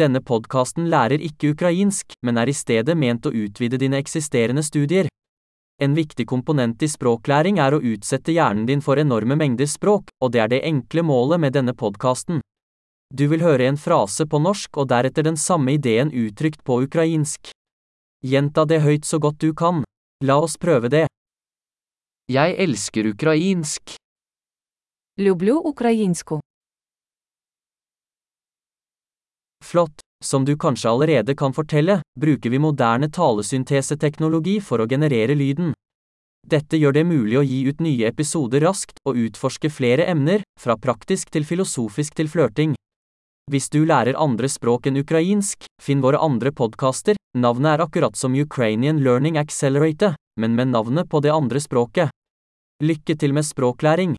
Denne podkasten lærer ikke ukrainsk, men er i stedet ment å utvide dine eksisterende studier. En viktig komponent i språklæring er å utsette hjernen din for enorme mengder språk, og det er det enkle målet med denne podkasten. Du vil høre en frase på norsk og deretter den samme ideen uttrykt på ukrainsk. Gjenta det høyt så godt du kan. La oss prøve det. Jeg elsker ukrainsk. Люблю українську. Flott. Som du kanskje allerede kan fortelle, bruker vi moderne talesynteseteknologi for å generere lyden. Dette gjør det mulig å gi ut nye episoder raskt og utforske flere emner, fra praktisk til filosofisk til flørting. Hvis du lærer andre språk enn ukrainsk, finn våre andre podkaster, navnet er akkurat som Ukrainian Learning Accelerator, men med navnet på det andre språket. Lykke til med språklæring!